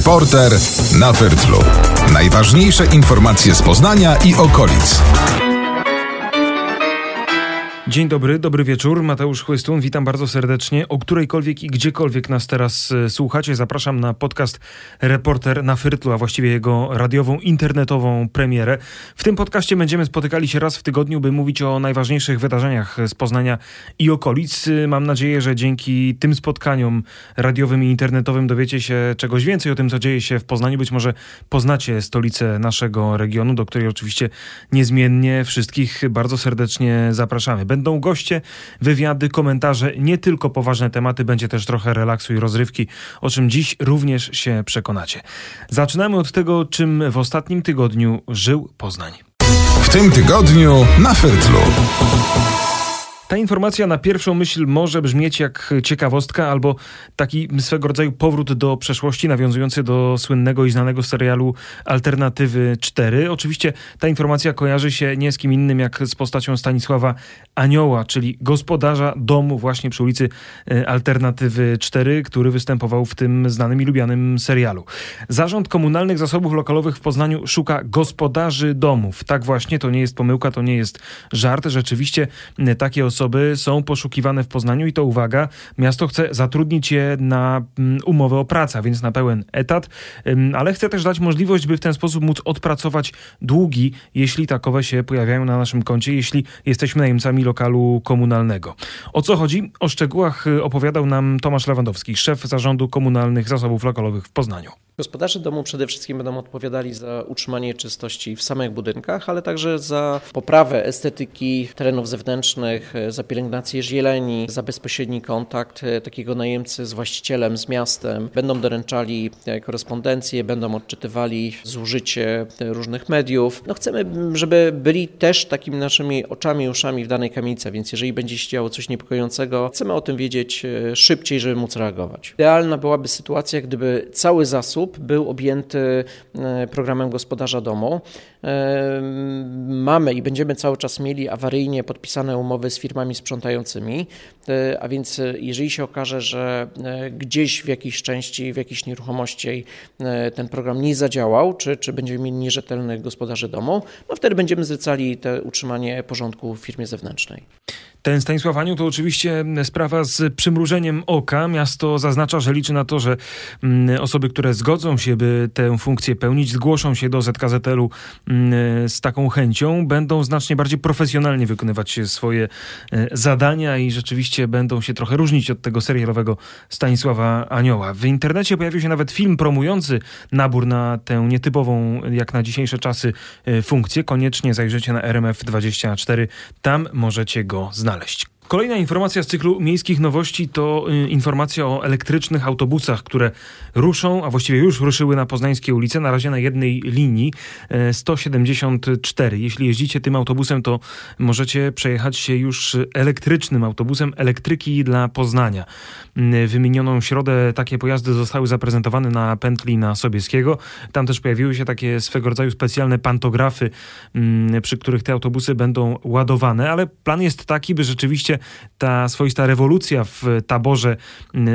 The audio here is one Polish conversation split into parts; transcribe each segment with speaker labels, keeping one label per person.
Speaker 1: Reporter na Wyrtlu. Najważniejsze informacje z Poznania i okolic.
Speaker 2: Dzień dobry, dobry wieczór. Mateusz Chłystun, witam bardzo serdecznie. O którejkolwiek i gdziekolwiek nas teraz e, słuchacie, zapraszam na podcast Reporter na Fyrtlu, a właściwie jego radiową, internetową premierę. W tym podcaście będziemy spotykali się raz w tygodniu, by mówić o najważniejszych wydarzeniach z Poznania i okolic. Mam nadzieję, że dzięki tym spotkaniom radiowym i internetowym dowiecie się czegoś więcej o tym, co dzieje się w Poznaniu. Być może poznacie stolicę naszego regionu, do której oczywiście niezmiennie wszystkich bardzo serdecznie zapraszamy. Będą goście, wywiady, komentarze, nie tylko poważne tematy, będzie też trochę relaksu i rozrywki, o czym dziś również się przekonacie. Zaczynamy od tego, czym w ostatnim tygodniu żył Poznań.
Speaker 1: W tym tygodniu na Fyrtlu.
Speaker 2: Ta informacja na pierwszą myśl może brzmieć jak ciekawostka albo taki swego rodzaju powrót do przeszłości, nawiązujący do słynnego i znanego serialu Alternatywy 4. Oczywiście ta informacja kojarzy się nie z kim innym jak z postacią Stanisława Anioła, czyli gospodarza domu właśnie przy ulicy e, Alternatywy 4, który występował w tym znanym i lubianym serialu. Zarząd Komunalnych Zasobów Lokalowych w Poznaniu szuka gospodarzy domów. Tak właśnie, to nie jest pomyłka, to nie jest żart. Rzeczywiście e, takie osoby osoby są poszukiwane w Poznaniu i to uwaga, miasto chce zatrudnić je na mm, umowę o pracę, więc na pełen etat, ale chce też dać możliwość, by w ten sposób móc odpracować długi, jeśli takowe się pojawiają na naszym koncie, jeśli jesteśmy najemcami lokalu komunalnego. O co chodzi? O szczegółach y, opowiadał nam Tomasz Lewandowski, szef Zarządu Komunalnych Zasobów Lokalowych w Poznaniu.
Speaker 3: Gospodarze domu przede wszystkim będą odpowiadali za utrzymanie czystości w samych budynkach, ale także za poprawę estetyki terenów zewnętrznych, za pielęgnację zieleni, za bezpośredni kontakt e, takiego najemcy z właścicielem, z miastem. Będą doręczali e, korespondencję, będą odczytywali zużycie e, różnych mediów. No chcemy, żeby byli też takimi naszymi oczami uszami w danej kamienicy, więc jeżeli będzie się działo coś niepokojącego, chcemy o tym wiedzieć szybciej, żeby móc reagować. Idealna byłaby sytuacja, gdyby cały zasób był objęty programem gospodarza domu. Mamy i będziemy cały czas mieli awaryjnie podpisane umowy z firmami sprzątającymi, e, a więc jeżeli się okaże, że gdzieś w jakiejś części, w jakiejś nieruchomości ten program nie zadziałał, czy, czy będziemy mieli nierzetelnych gospodarzy domu, no wtedy będziemy zlecali te utrzymanie porządku w firmie zewnętrznej.
Speaker 2: Ten Stanisław Aniu to oczywiście sprawa z przymrużeniem oka. Miasto zaznacza, że liczy na to, że mm, osoby, które zgodzą się, by tę funkcję pełnić, zgłoszą się do ZKZL-u mm, z taką chęcią, będą znacznie bardziej profesjonalnie wykonywać swoje e, zadania i rzeczywiście będą się trochę różnić od tego serialowego Stanisława Anioła. W internecie pojawił się nawet film promujący nabór na tę nietypową, jak na dzisiejsze czasy, e, funkcję. Koniecznie zajrzyjcie na RMF24. Tam możecie go znaleźć znaleźć. Kolejna informacja z cyklu miejskich nowości to y, informacja o elektrycznych autobusach, które ruszą, a właściwie już ruszyły na poznańskie ulice, na razie na jednej linii 174. Y, Jeśli jeździcie tym autobusem, to możecie przejechać się już elektrycznym autobusem elektryki dla Poznania. Y, wymienioną środę takie pojazdy zostały zaprezentowane na pętli na Sobieskiego. Tam też pojawiły się takie swego rodzaju specjalne pantografy, przy których te autobusy będą ładowane, ale plan jest taki, by rzeczywiście ta swoista rewolucja w taborze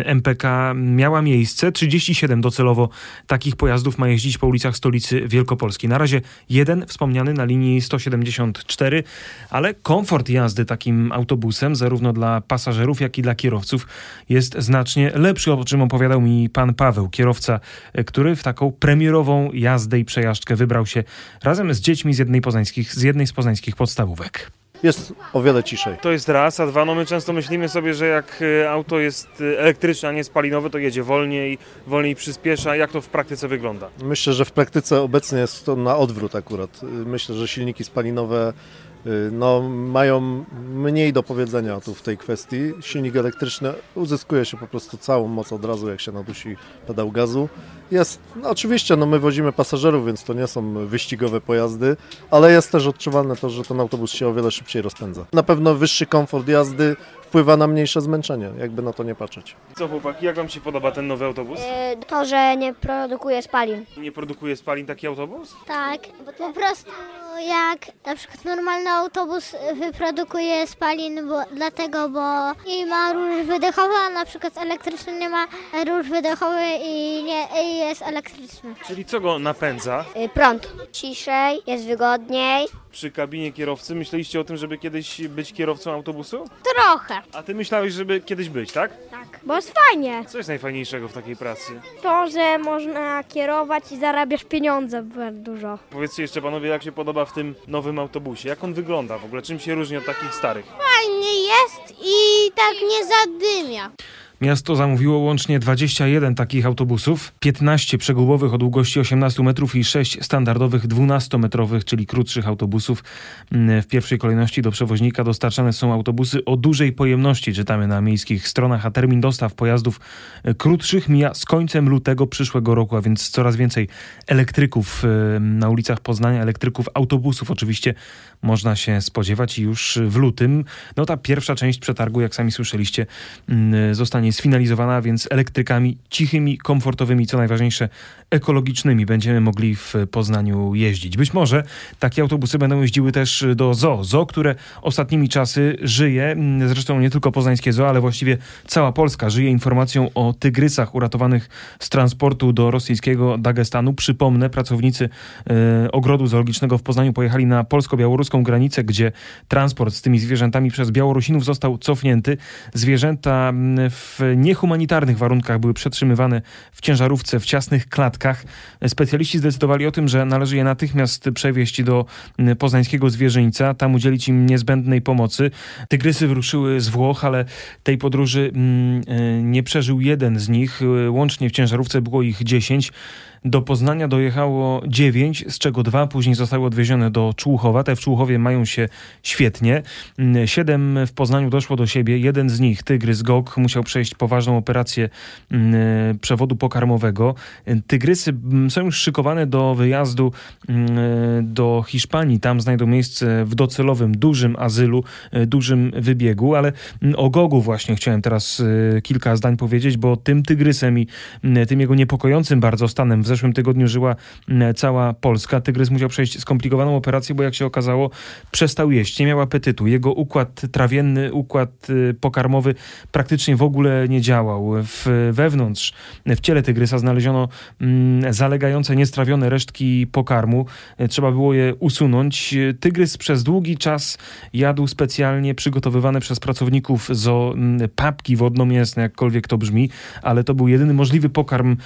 Speaker 2: MPK miała miejsce. 37 docelowo takich pojazdów ma jeździć po ulicach stolicy Wielkopolski. Na razie jeden wspomniany na linii 174, ale komfort jazdy takim autobusem, zarówno dla pasażerów, jak i dla kierowców, jest znacznie lepszy, o czym opowiadał mi pan Paweł, kierowca, który w taką premierową jazdę i przejażdżkę wybrał się razem z dziećmi z jednej, poznańskich, z jednej z poznańskich podstawówek
Speaker 4: jest o wiele ciszej.
Speaker 2: To jest raz, a dwa, no my często myślimy sobie, że jak e, auto jest e, elektryczne, a nie spalinowe, to jedzie wolniej, wolniej przyspiesza. Jak to w praktyce wygląda?
Speaker 4: Myślę, że w praktyce obecnie jest to na odwrót akurat. Myślę, że silniki spalinowe Y, no, mają mniej do powiedzenia tu w tej kwestii. Silnik elektryczny uzyskuje się po prostu całą moc od razu, jak się nadusi pedał gazu. Jest, no oczywiście, no my wozimy pasażerów, więc to nie są wyścigowe pojazdy, ale jest też odczuwalne to, że ten autobus się o wiele szybciej rozpędza. Na pewno wyższy komfort jazdy wpływa na mniejsze zmęczenie, jakby na to nie patrzeć.
Speaker 2: Co chłopaki, jak Wam się podoba ten nowy autobus? E,
Speaker 5: to, że nie produkuje spalin.
Speaker 2: Nie produkuje spalin taki autobus?
Speaker 5: Tak, bo po prostu jak na przykład normalny autobus wyprodukuje spalin, bo, dlatego, bo i ma róż wydechowy, a na przykład elektryczny nie ma róż wydechowy i, nie, i jest elektryczny.
Speaker 2: Czyli co go napędza?
Speaker 6: Y, Prąd. Ciszej, jest wygodniej.
Speaker 2: Przy kabinie kierowcy myśleliście o tym, żeby kiedyś być kierowcą autobusu?
Speaker 5: Trochę.
Speaker 2: A ty myślałeś, żeby kiedyś być, tak?
Speaker 6: Tak. Bo jest fajnie.
Speaker 2: Co jest najfajniejszego w takiej pracy?
Speaker 6: To, że można kierować i zarabiasz pieniądze bardzo dużo.
Speaker 2: Powiedzcie jeszcze panowie, jak się podoba w tym nowym autobusie? Jak on wygląda w ogóle? Czym się różni od takich starych?
Speaker 5: Fajnie jest i tak nie zadymia.
Speaker 2: Miasto zamówiło łącznie 21 takich autobusów, 15 przegubowych o długości 18 metrów i 6 standardowych 12-metrowych, czyli krótszych autobusów. Mm, W pierwszej kolejności do przewoźnika dostarczane są autobusy o dużej pojemności, czytamy na miejskich stronach, a termin dostaw pojazdów e, krótszych mija z końcem lutego przyszłego roku, a więc coraz więcej elektryków e, na ulicach Poznania, elektryków autobusów oczywiście można się spodziewać już w lutym. No ta pierwsza część przetargu, jak sami słyszeliście, mm, zostanie sfinalizowana, więc elektrykami cichymi, komfortowymi, co najważniejsze ekologicznymi będziemy mogli w Poznaniu jeździć. Być może takie autobusy będą jeździły też do zoo. Zoo, które ostatnimi czasy żyje, mm, zresztą nie tylko poznańskie zoo, ale właściwie cała Polska żyje informacją o tygrysach uratowanych z transportu do rosyjskiego Dagestanu. Przypomnę, pracownicy e, ogrodu zoologicznego w Poznaniu pojechali na polsko-białoruską granicę, gdzie transport z tymi zwierzętami przez Białorusinów został cofnięty. Zwierzęta mm, w niehumanitarnych warunkach były przetrzymywane w ciężarówce, w ciasnych klatkach. Specjaliści zdecydowali o tym, że należy je natychmiast przewieźć do mm, poznańskiego zwierzyńca, tam udzielić im niezbędnej pomocy. Tygrysy wyruszyły z Włoch, ale tej podróży mm, e, nie przeżył jeden z nich. Łącznie w ciężarówce było ich 10. Do Poznania dojechało 9, z czego dwa później zostały odwiezione do Człuchowa. Te w Człuchowie mają się świetnie. Mm, Siedem w Poznaniu doszło do siebie. Jeden z nich, Tygrys Gok, musiał przejść poważną operację mm, przewodu pokarmowego. Tygrysy mm, są już szykowane do wyjazdu do Hiszpanii. Tam znajdą miejsce w docelowym, dużym azylu, e, dużym wybiegu, ale o Gogu właśnie chciałem teraz e, kilka zdań powiedzieć, bo tym tygrysem i tym jego niepokojącym bardzo stanem w zeszłym tygodniu żyła cała Polska. Tygrys musiał przejść skomplikowaną operację, bo jak się okazało, przestał jeść, nie miał apetytu. Jego układ trawienny, układ y, pokarmowy praktycznie w ogóle nie działał. W, wewnątrz, w ciele tygrysa znaleziono zalegające, niestrawione resztki pokarmu. Y, Trzeba było je usunąć. Y, Tygrys przez długi czas jadł specjalnie przygotowywane przez pracowników zo papki wodnomięsne, jakkolwiek to brzmi, ale to był jedyny możliwy pokarm,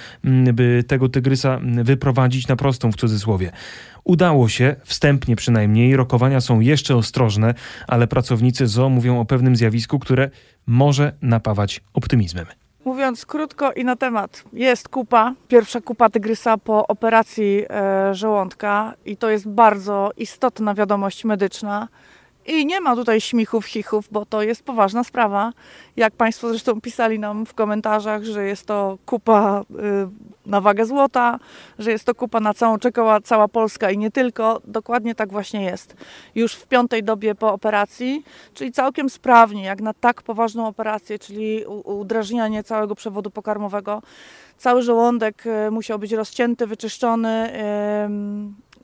Speaker 2: by tego tygrysa wyprowadzić na prostą w cudzysłowie. Udało się, wstępnie przynajmniej, rokowania są jeszcze ostrożne, ale pracownicy zoo mówią o pewnym zjawisku, które może napawać optymizmem.
Speaker 7: Mówiąc krótko i na temat, jest kupa, pierwsza kupa tygrysa po operacji e, żołądka i to jest bardzo istotna wiadomość medyczna. I nie ma tutaj śmichów, chichów, bo to jest poważna sprawa. Jak Państwo zresztą pisali nam w komentarzach, że jest to kupa y, na wagę złota, że jest to kupa na całą czekała cała Polska i nie tylko. Dokładnie tak właśnie jest. Już w piątej dobie po operacji, czyli całkiem sprawnie, jak na tak poważną operację, czyli udrażnianie całego przewodu pokarmowego. Cały żołądek y, musiał być rozcięty, wyczyszczony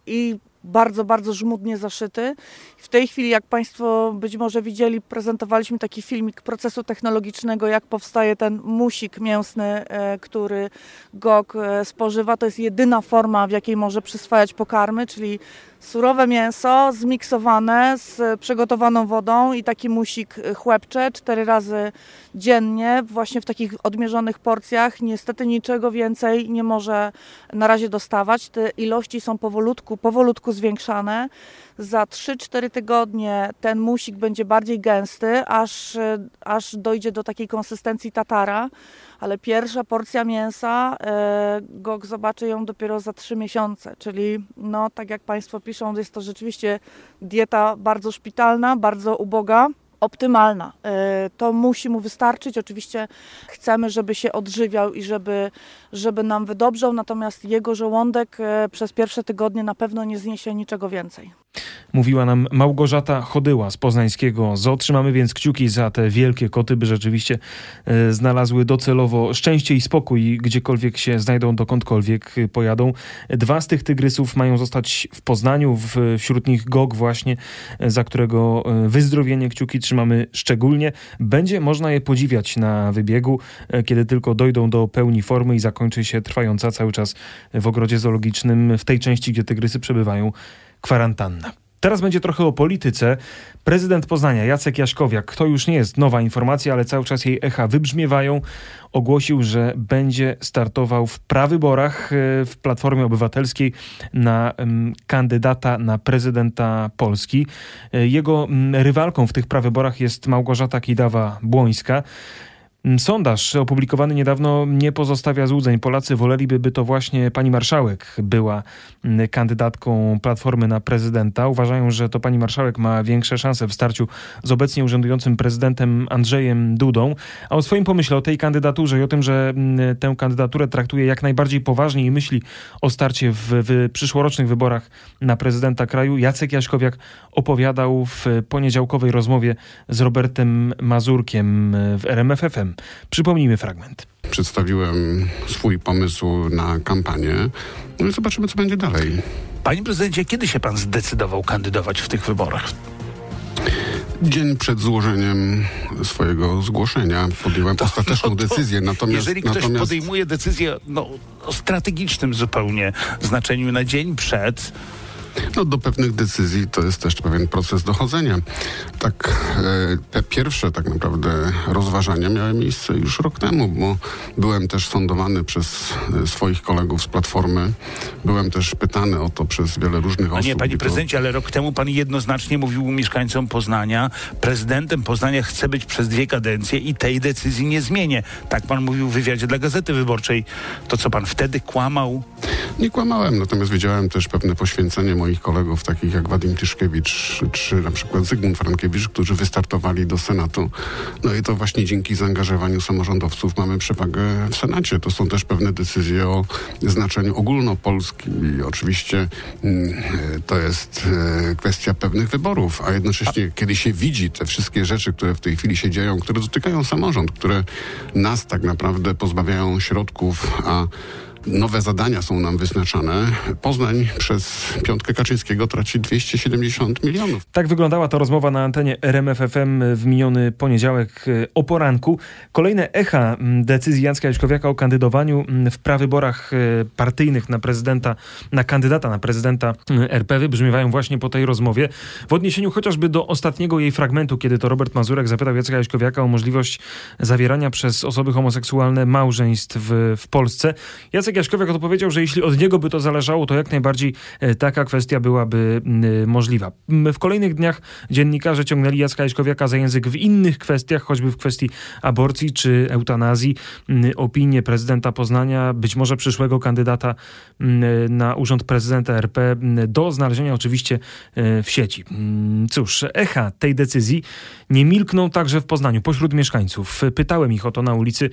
Speaker 7: i bardzo, bardzo żmudnie zaszyty. W tej chwili, jak Państwo być może widzieli, prezentowaliśmy taki filmik procesu technologicznego, jak powstaje ten musik mięsny, e, który GOG e, spożywa. To jest jedyna forma, w jakiej może przyswajać pokarmy, czyli surowe mięso zmiksowane z przygotowaną wodą i taki musik e, chłepcze cztery razy dziennie, właśnie w takich odmierzonych porcjach. Niestety niczego więcej nie może na razie dostawać. Te ilości są powolutku, powolutku zwiększane. Za 3-4 tygodnie ten musik będzie bardziej gęsty, aż, e, aż dojdzie do takiej konsystencji tatara, ale pierwsza porcja mięsa, e, GOG zobaczy ją dopiero za 3 miesiące, czyli no tak jak Państwo piszą, jest to rzeczywiście dieta bardzo szpitalna, bardzo uboga optymalna. E, To musi mu wystarczyć. Oczywiście chcemy, żeby się odżywiał i żeby, żeby nam wydobrzał, natomiast jego żołądek e, przez pierwsze tygodnie na pewno nie zniesie niczego więcej.
Speaker 2: Mówiła nam Małgorzata Chodyła z poznańskiego zoo. Trzymamy więc kciuki za te wielkie koty, by rzeczywiście e, znalazły docelowo szczęście i spokój, gdziekolwiek się znajdą, dokądkolwiek pojadą. Dwa z tych tygrysów mają zostać w Poznaniu, wśród nich Gog właśnie, e, za którego e, wyzdrowienie kciuki trzymamy szczególnie. Będzie można je podziwiać na wybiegu, kiedy tylko dojdą do pełni formy i zakończy się trwająca cały czas w ogrodzie zoologicznym, w tej części, gdzie tygrysy przebywają, kwarantanna. Teraz będzie trochę o polityce. Prezydent Poznania Jacek Jaśkowiak, to już nie jest nowa informacja, ale cały czas jej echa wybrzmiewają, ogłosił, że będzie startował w prawyborach e, w Platformie Obywatelskiej na kandydata na prezydenta Polski. E, jego rywalką w tych prawyborach jest Małgorzata Kidawa-Błońska. Mm, sondaż opublikowany niedawno nie pozostawia złudzeń. Polacy woleliby, by to właśnie pani marszałek była mm, kandydatką Platformy na prezydenta. Uważają, że to pani marszałek ma większe szanse w starciu z obecnie urzędującym prezydentem Andrzejem Dudą. A o swoim pomyśle o tej kandydaturze i o tym, że mm, tę kandydaturę traktuje jak najbardziej poważnie i myśli o starcie w, w przyszłorocznych wyborach na prezydenta kraju, Jacek Jaśkowiak opowiadał w poniedziałkowej rozmowie z Robertem Mazurkiem w RMFFM. Przypomnijmy fragment.
Speaker 8: Przedstawiłem swój pomysł na kampanię. No i zobaczymy, co będzie dalej.
Speaker 9: Panie prezydencie, kiedy się pan zdecydował kandydować w tych wyborach?
Speaker 8: Dzień przed złożeniem swojego zgłoszenia podjąłem to, ostateczną no to, decyzję. Natomiast,
Speaker 9: jeżeli ktoś
Speaker 8: natomiast...
Speaker 9: podejmuje decyzję no, o strategicznym zupełnie znaczeniu na dzień przed,
Speaker 8: no, do pewnych decyzji to jest też pewien proces dochodzenia. Tak, e, te pierwsze tak naprawdę rozważania miały miejsce już rok temu, bo byłem też sądowany przez e, swoich kolegów z Platformy. Byłem też pytany o to przez wiele różnych osób.
Speaker 9: A nie, panie prezydencie, ale rok temu pan jednoznacznie mówił mieszkańcom Poznania, prezydentem Poznania chce być przez dwie kadencje i tej decyzji nie zmienię. Tak pan mówił w wywiadzie dla Gazety Wyborczej. To co pan wtedy kłamał?
Speaker 8: Nie kłamałem, natomiast wiedziałem też pewne poświęcenie moich kolegów, takich jak Wadim Tyszkiewicz czy na przykład Zygmunt Frankiewicz, którzy wystartowali do Senatu. No i to właśnie dzięki zaangażowaniu samorządowców mamy przewagę w Senacie. To są też pewne decyzje o znaczeniu ogólnopolskim i oczywiście mm, to jest e, kwestia pewnych wyborów, a jednocześnie kiedy się widzi te wszystkie rzeczy, które w tej chwili się dzieją, które dotykają samorząd, które nas tak naprawdę pozbawiają środków, a nowe zadania są nam wyznaczane. Poznań przez piątkę Kaczyńskiego traci 270 milionów.
Speaker 2: Tak wyglądała ta rozmowa na antenie RMFFM w miniony poniedziałek e, o poranku. Kolejne echa decyzji Jacka Jaśkowiaka o kandydowaniu w prawyborach e, partyjnych na prezydenta, na kandydata na prezydenta RP wybrzmiewają właśnie po tej rozmowie. W odniesieniu chociażby do ostatniego jej fragmentu, kiedy to Robert Mazurek zapytał Jacka Jaśkowiaka o możliwość zawierania przez osoby homoseksualne małżeństw w, w Polsce. Jacek Jaśkowiak odpowiedział, że jeśli od niego by to zależało, to jak najbardziej e, taka kwestia byłaby możliwa. W kolejnych dniach dziennikarze ciągnęli Jacka za język w innych kwestiach, choćby w kwestii aborcji czy eutanazji. Opinię prezydenta Poznania, być może przyszłego kandydata na urząd prezydenta RP do znalezienia oczywiście e, w sieci. Cóż, echa tej decyzji nie milkną także w Poznaniu pośród mieszkańców. Pytałem ich o to na ulicy,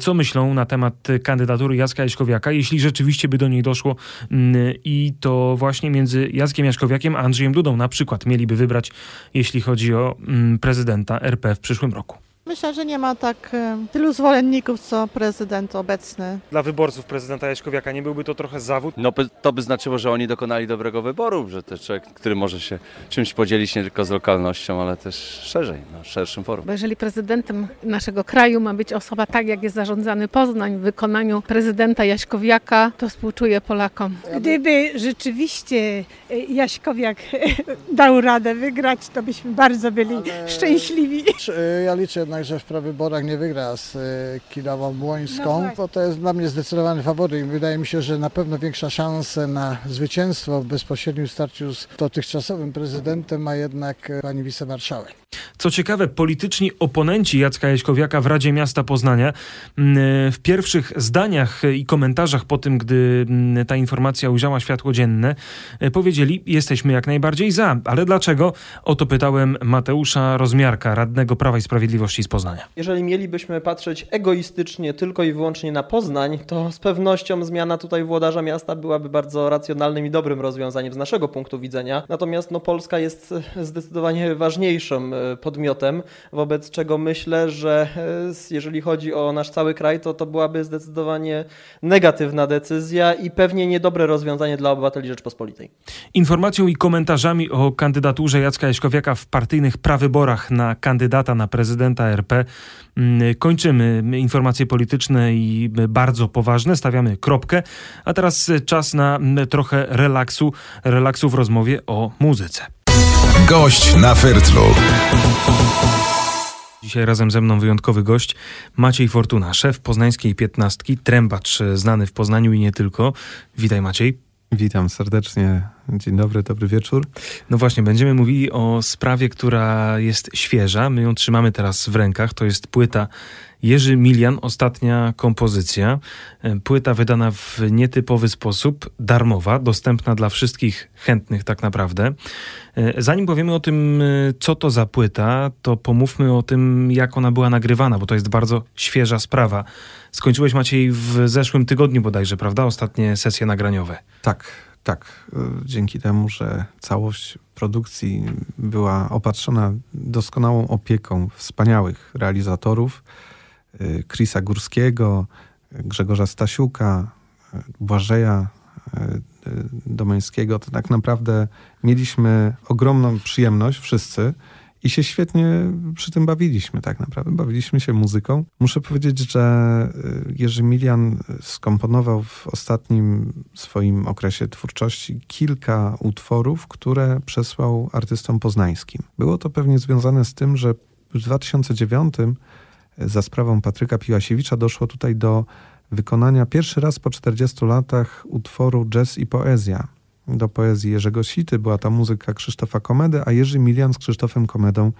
Speaker 2: co myślą na temat kandydatury Jacka jeśli rzeczywiście by do niej doszło mm, i to właśnie między Jackiem Jaśkowiakiem a Andrzejem Dudą na przykład mieliby wybrać, jeśli chodzi o mm, prezydenta RP w przyszłym roku.
Speaker 7: Myślę, że nie ma tak e, tylu zwolenników, co prezydent obecny.
Speaker 2: Dla wyborców prezydenta Jaśkowiaka nie byłby to trochę zawód?
Speaker 10: No to by znaczyło, że oni dokonali dobrego wyboru, że to człowiek, który może się czymś podzielić nie tylko z lokalnością, ale też szerzej, no, szerszym forum.
Speaker 11: Bo jeżeli prezydentem naszego kraju ma być osoba tak, jak jest zarządzany Poznań w wykonaniu prezydenta Jaśkowiaka, to współczuję Polakom.
Speaker 12: Gdyby rzeczywiście e, Jaśkowiak dał radę wygrać, to byśmy bardzo byli ale... szczęśliwi.
Speaker 13: Ja liczę jednak, że w prawyborach nie wygra z e, Kidawą Błońską, no bo to jest dla mnie zdecydowany faworyt. Wydaje mi się, że na pewno większa szansa na zwycięstwo w bezpośrednim starciu z dotychczasowym prezydentem ma jednak e, pani wicemarszałek.
Speaker 2: Co ciekawe, polityczni oponenci Jacka Jaśkowiaka w Radzie Miasta Poznania mm, w pierwszych zdaniach i komentarzach po tym, gdy mm, ta informacja ujrzała światło dzienne, e, powiedzieli: Jesteśmy jak najbardziej za. Ale dlaczego? O to pytałem Mateusza Rozmiarka, radnego Prawa i Sprawiedliwości z Poznania.
Speaker 14: Jeżeli mielibyśmy patrzeć egoistycznie tylko i wyłącznie na Poznań, to z pewnością zmiana tutaj włodarza miasta byłaby bardzo racjonalnym i dobrym rozwiązaniem z naszego punktu widzenia. Natomiast no, Polska jest zdecydowanie ważniejszą e, podmiotem, wobec czego myślę, że e, jeżeli chodzi o nasz cały kraj, to to byłaby zdecydowanie negatywna decyzja i pewnie niedobre rozwiązanie dla obywateli Rzeczpospolitej.
Speaker 2: Informacją i komentarzami o kandydaturze Jacka Jaśkowiaka w partyjnych prawyborach na kandydata na prezydenta RP mm, kończymy informacje polityczne i bardzo poważne, stawiamy kropkę, a teraz czas na trochę relaksu, relaksu w rozmowie o muzyce.
Speaker 1: Gość na Fertlu.
Speaker 2: Dzisiaj razem ze mną wyjątkowy gość Maciej Fortuna, szef poznańskiej piętnastki, trębacz znany w Poznaniu i nie tylko. Witaj Maciej.
Speaker 15: Witam serdecznie. Dzień dobry, dobry wieczór.
Speaker 2: No właśnie, będziemy mówili o sprawie, która jest świeża. My ją trzymamy teraz w rękach. To jest płyta Jerzy Milian, ostatnia kompozycja. E, płyta wydana w nietypowy sposób, darmowa, dostępna dla wszystkich chętnych tak naprawdę. E, zanim powiemy o tym, e, co to za płyta, to pomówmy o tym, jak ona była nagrywana, bo to jest bardzo świeża sprawa. Skończyłeś Maciej w zeszłym tygodniu bodajże, prawda? Ostatnie sesje nagraniowe.
Speaker 15: Tak, tak. Dzięki temu, że całość produkcji była opatrzona doskonałą opieką wspaniałych realizatorów, Y, Chrisa Górskiego, Grzegorza Stasiuka, y, Błażeja y, Domeńskiego, to tak naprawdę mieliśmy ogromną przyjemność wszyscy i się świetnie przy tym bawiliśmy tak naprawdę. Bawiliśmy się muzyką. Muszę powiedzieć, że Jerzy Milian skomponował w ostatnim swoim okresie twórczości kilka utworów, które przesłał artystom poznańskim. Było to pewnie związane z tym, że w 2009 za sprawą Patryka Piłasiewicza doszło tutaj do wykonania pierwszy raz po 40 latach utworu Jazz i Poezja. Do poezji Jerzego Sity była ta muzyka Krzysztofa Komedy, a Jerzy Milian z Krzysztofem Komedą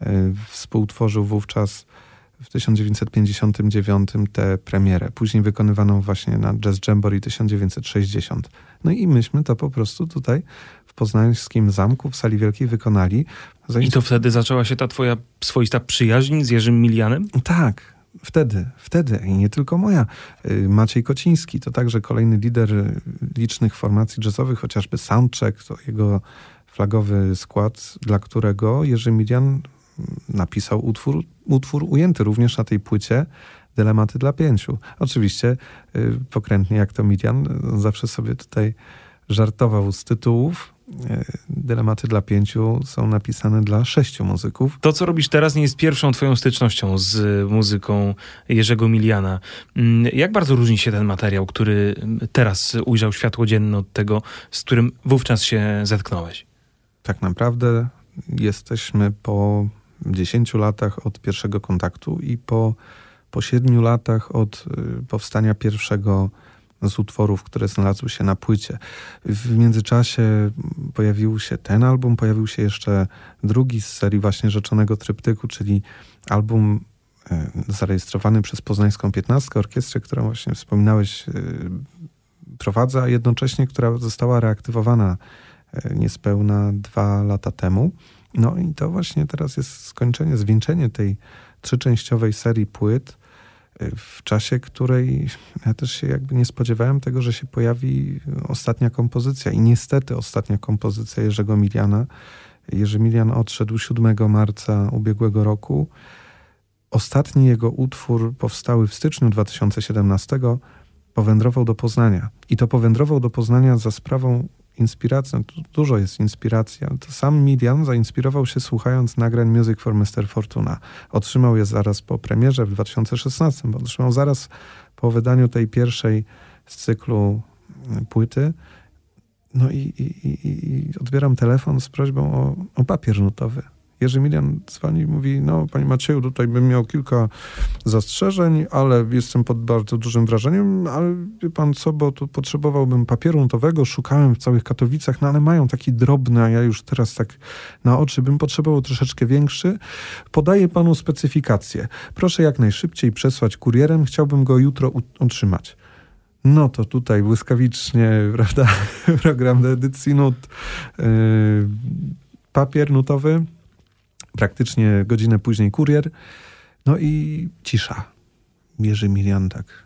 Speaker 15: e, współtworzył wówczas w 1959 tę premierę, później wykonywaną właśnie na Jazz Jamboree 1960. No i myśmy to po prostu tutaj w poznańskim zamku w sali wielkiej wykonali.
Speaker 2: I to wtedy zaczęła się ta twoja swoista przyjaźń z Jerzym Milianem?
Speaker 15: Tak, wtedy, wtedy i nie tylko moja. Y, Maciej Kociński to także kolejny lider licznych formacji jazzowych, chociażby Soundcheck, to jego flagowy skład, dla którego Jerzy Milian napisał utwór, utwór ujęty również na tej płycie Dylematy dla pięciu. Oczywiście y, pokrętnie jak to Milian, zawsze sobie tutaj żartował z tytułów. Y, Dylematy dla pięciu są napisane dla sześciu muzyków.
Speaker 2: To, co robisz teraz, nie jest pierwszą twoją stycznością z muzyką Jerzego Miliana. Mm, jak bardzo różni się ten materiał, który teraz ujrzał światło dzienne od tego, z którym wówczas się zetknąłeś?
Speaker 15: Tak naprawdę jesteśmy po 10 latach od pierwszego kontaktu i po, po 7 latach od y, powstania pierwszego z utworów, które znalazły się na płycie. W międzyczasie pojawił się ten album, pojawił się jeszcze drugi z serii właśnie Rzeczonego Tryptyku, czyli album y, zarejestrowany przez Poznańską Piętnastkę, orkiestrę, którą właśnie wspominałeś, y, prowadza, a jednocześnie która została reaktywowana niespełna dwa lata temu. No i to właśnie teraz jest skończenie, zwieńczenie tej trzyczęściowej serii płyt w czasie, której ja też się jakby nie spodziewałem tego, że się pojawi ostatnia kompozycja i niestety ostatnia kompozycja Jerzego Miliana. Jerzy Milian odszedł 7 marca ubiegłego roku. Ostatni jego utwór powstały w styczniu 2017 powędrował do Poznania. I to powędrował do Poznania za sprawą inspiracją, dużo jest inspiracji, ale to sam Milian zainspirował się słuchając nagrań Music for Mr. Fortuna. Otrzymał je zaraz po premierze w 2016, bo otrzymał zaraz po wydaniu tej pierwszej z cyklu y, płyty. No i, i, i, i odbieram telefon z prośbą o, o papier nutowy. Jerzy Milian dzwoni i mówi, no panie Macieju, tutaj bym miał kilka zastrzeżeń, ale jestem pod bardzo dużym wrażeniem, ale wie pan co, bo tu potrzebowałbym papieru notowego, szukałem w całych Katowicach, no ale mają taki drobny, a ja już teraz tak na oczy bym potrzebował troszeczkę większy. Podaję panu specyfikację. Proszę jak najszybciej przesłać kurierem, chciałbym go jutro otrzymać. No to tutaj błyskawicznie, prawda, program do edycji nut, yy, papier nutowy, praktycznie godzinę później kurier, no i cisza. Jerzy tak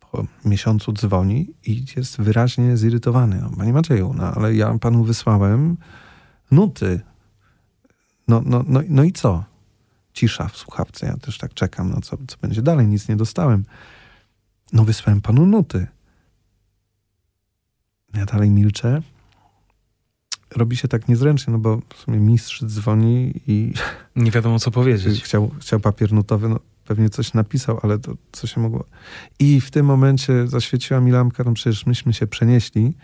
Speaker 15: po miesiącu dzwoni i jest wyraźnie zirytowany. No, Panie Macieju, no ale ja panu wysłałem nuty. No, no, no, no i co? Cisza w słuchawce. Ja też tak czekam, no co, co będzie dalej? Nic nie dostałem. No wysłałem panu nuty. Ja dalej milczę. Robi się tak niezręcznie, no bo w sumie mistrz dzwoni i...
Speaker 2: Nie wiadomo, co powiedzieć.
Speaker 15: Chciał, chciał papier nutowy, no pewnie coś napisał, ale to co się mogło... I w tym momencie zaświeciła mi lampka, no przecież myśmy się przenieśli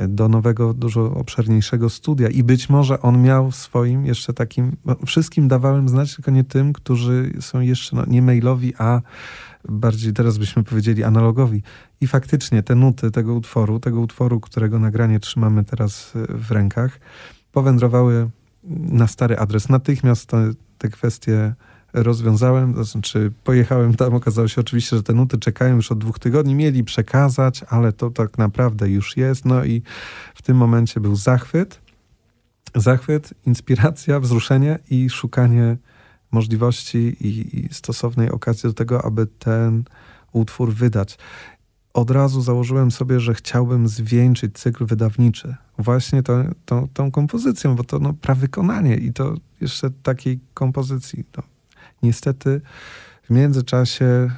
Speaker 15: do nowego, dużo obszerniejszego studia i być może on miał swoim jeszcze takim... Wszystkim dawałem znać, tylko nie tym, którzy są jeszcze no, nie mailowi, a bardziej teraz byśmy powiedzieli analogowi. I faktycznie te nuty tego utworu, tego utworu, którego nagranie trzymamy teraz w rękach, powędrowały na stary adres. Natychmiast te, te kwestie rozwiązałem, to znaczy pojechałem tam, okazało się oczywiście, że te nuty czekają już od dwóch tygodni, mieli przekazać, ale to tak naprawdę już jest. No i w tym momencie był zachwyt, zachwyt, inspiracja, wzruszenie i szukanie możliwości i, i stosownej okazji do tego, aby ten utwór wydać. Od razu założyłem sobie, że chciałbym zwieńczyć cykl wydawniczy właśnie to, to, tą kompozycją, bo to no, prawykonanie i to jeszcze takiej kompozycji. No, niestety w międzyczasie e,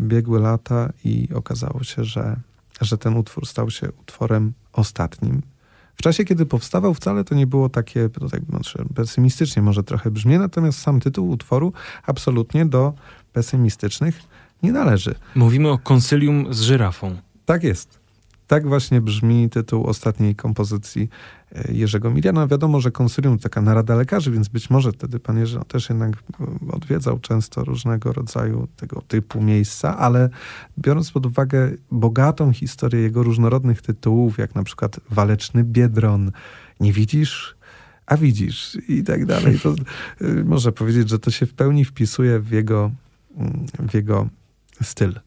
Speaker 15: biegły lata i okazało się, że, że ten utwór stał się utworem ostatnim w czasie, kiedy powstawał, wcale to nie było takie, tutaj znaczy pesymistycznie może trochę brzmi, natomiast sam tytuł utworu absolutnie do pesymistycznych nie należy.
Speaker 2: Mówimy o konsylium z żyrafą.
Speaker 15: Tak jest. Tak właśnie brzmi tytuł ostatniej kompozycji e, Jerzego Miliana. Wiadomo, że konsylium to taka narada lekarzy, więc być może wtedy pan Jerzy no, też jednak odwiedzał często różnego rodzaju tego typu miejsca, ale biorąc pod uwagę bogatą historię jego różnorodnych tytułów, jak na przykład Waleczny Biedron, Nie widzisz? a widzisz i tak dalej. To e, można powiedzieć, że to się w pełni wpisuje w jego, w jego styl.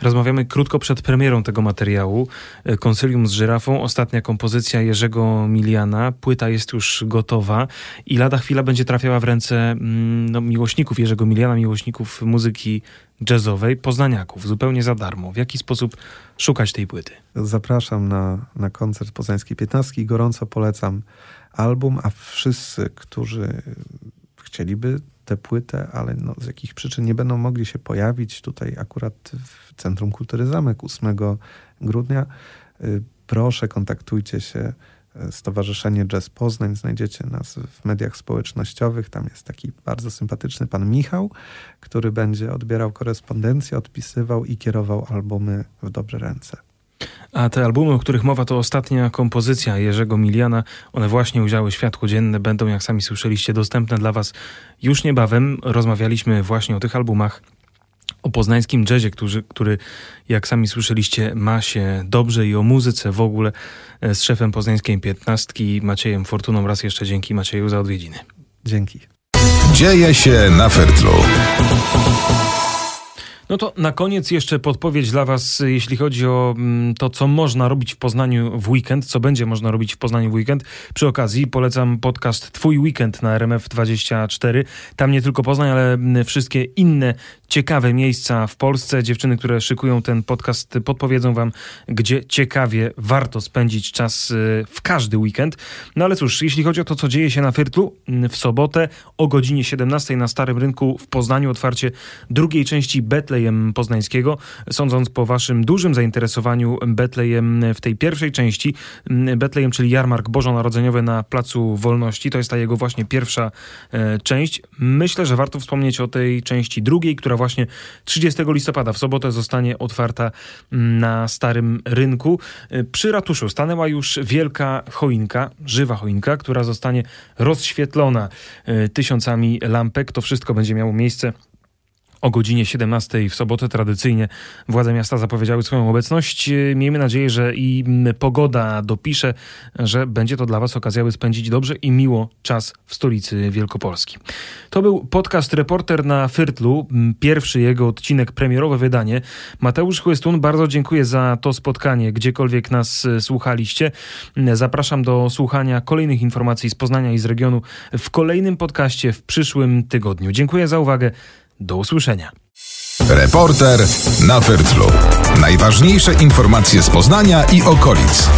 Speaker 2: Rozmawiamy krótko przed premierą tego materiału. E, Konsylium z żyrafą, ostatnia kompozycja Jerzego Miliana. Płyta jest już gotowa i lada chwila będzie trafiała w ręce mm, no, miłośników Jerzego Miliana, miłośników muzyki jazzowej, poznaniaków, zupełnie za darmo. W jaki sposób szukać tej płyty?
Speaker 15: Zapraszam na, na koncert Poznańskiej 15 i gorąco polecam album, a wszyscy, którzy chcieliby tę płytę, ale no, z jakich przyczyn nie będą mogli się pojawić tutaj akurat w Centrum Kultury Zamek 8 grudnia, y, proszę kontaktujcie się y, Stowarzyszenie Jazz Poznań. Znajdziecie nas w mediach społecznościowych. Tam jest taki bardzo sympatyczny pan Michał, który będzie odbierał korespondencję, odpisywał i kierował albumy w dobre ręce.
Speaker 2: A te albumy, o których mowa, to ostatnia kompozycja Jerzego Miliana. One właśnie ujrzały światło dzienne, będą, jak sami słyszeliście, dostępne dla Was już niebawem. Rozmawialiśmy właśnie o tych albumach o poznańskim jazzie, który, który, jak sami słyszeliście, ma się dobrze i o muzyce w ogóle e, z szefem poznańskiej piętnastki Maciejem Fortuną. Raz jeszcze dzięki Macieju za odwiedziny.
Speaker 15: Dzięki.
Speaker 1: Dzieje się na Fertlu.
Speaker 2: No to na koniec jeszcze podpowiedź dla Was, jeśli chodzi o mm, to, co można robić w Poznaniu w weekend, co będzie można robić w Poznaniu w weekend. Przy okazji polecam podcast Twój Weekend na RMF24. Tam nie tylko Poznań, ale mm, wszystkie inne ciekawe miejsca w Polsce. Dziewczyny, które szykują ten podcast, podpowiedzą Wam, gdzie ciekawie warto spędzić czas y, w każdy weekend. No ale cóż, jeśli chodzi o to, co dzieje się na Fyrtlu, w sobotę o godzinie 17 na Starym Rynku w Poznaniu otwarcie drugiej części Betlej Betlejem Poznańskiego. Sądząc po waszym dużym zainteresowaniu Betlejem w tej pierwszej części, Betlejem, czyli jarmark bożonarodzeniowy na Placu Wolności, to jest ta jego właśnie pierwsza e, część. Myślę, że warto wspomnieć o tej części drugiej, która właśnie 30 listopada w sobotę zostanie otwarta na Starym Rynku. E, przy ratuszu stanęła już wielka choinka, żywa choinka, która zostanie rozświetlona e, tysiącami lampek. To wszystko będzie miało miejsce o godzinie 17 w sobotę tradycyjnie władze miasta zapowiedziały swoją obecność. Miejmy nadzieję, że i pogoda dopisze, że będzie to dla Was okazja, by spędzić dobrze i miło czas w stolicy Wielkopolski. To był podcast Reporter na Fyrtlu, pierwszy jego odcinek, premierowe wydanie. Mateusz Chłystun, bardzo dziękuję za to spotkanie, gdziekolwiek nas słuchaliście. Zapraszam do słuchania kolejnych informacji z Poznania i z regionu w kolejnym podcaście w przyszłym tygodniu. Dziękuję za uwagę. Do usłyszenia.
Speaker 1: Reporter na Wyrtlu. Najważniejsze informacje z Poznania i okolic.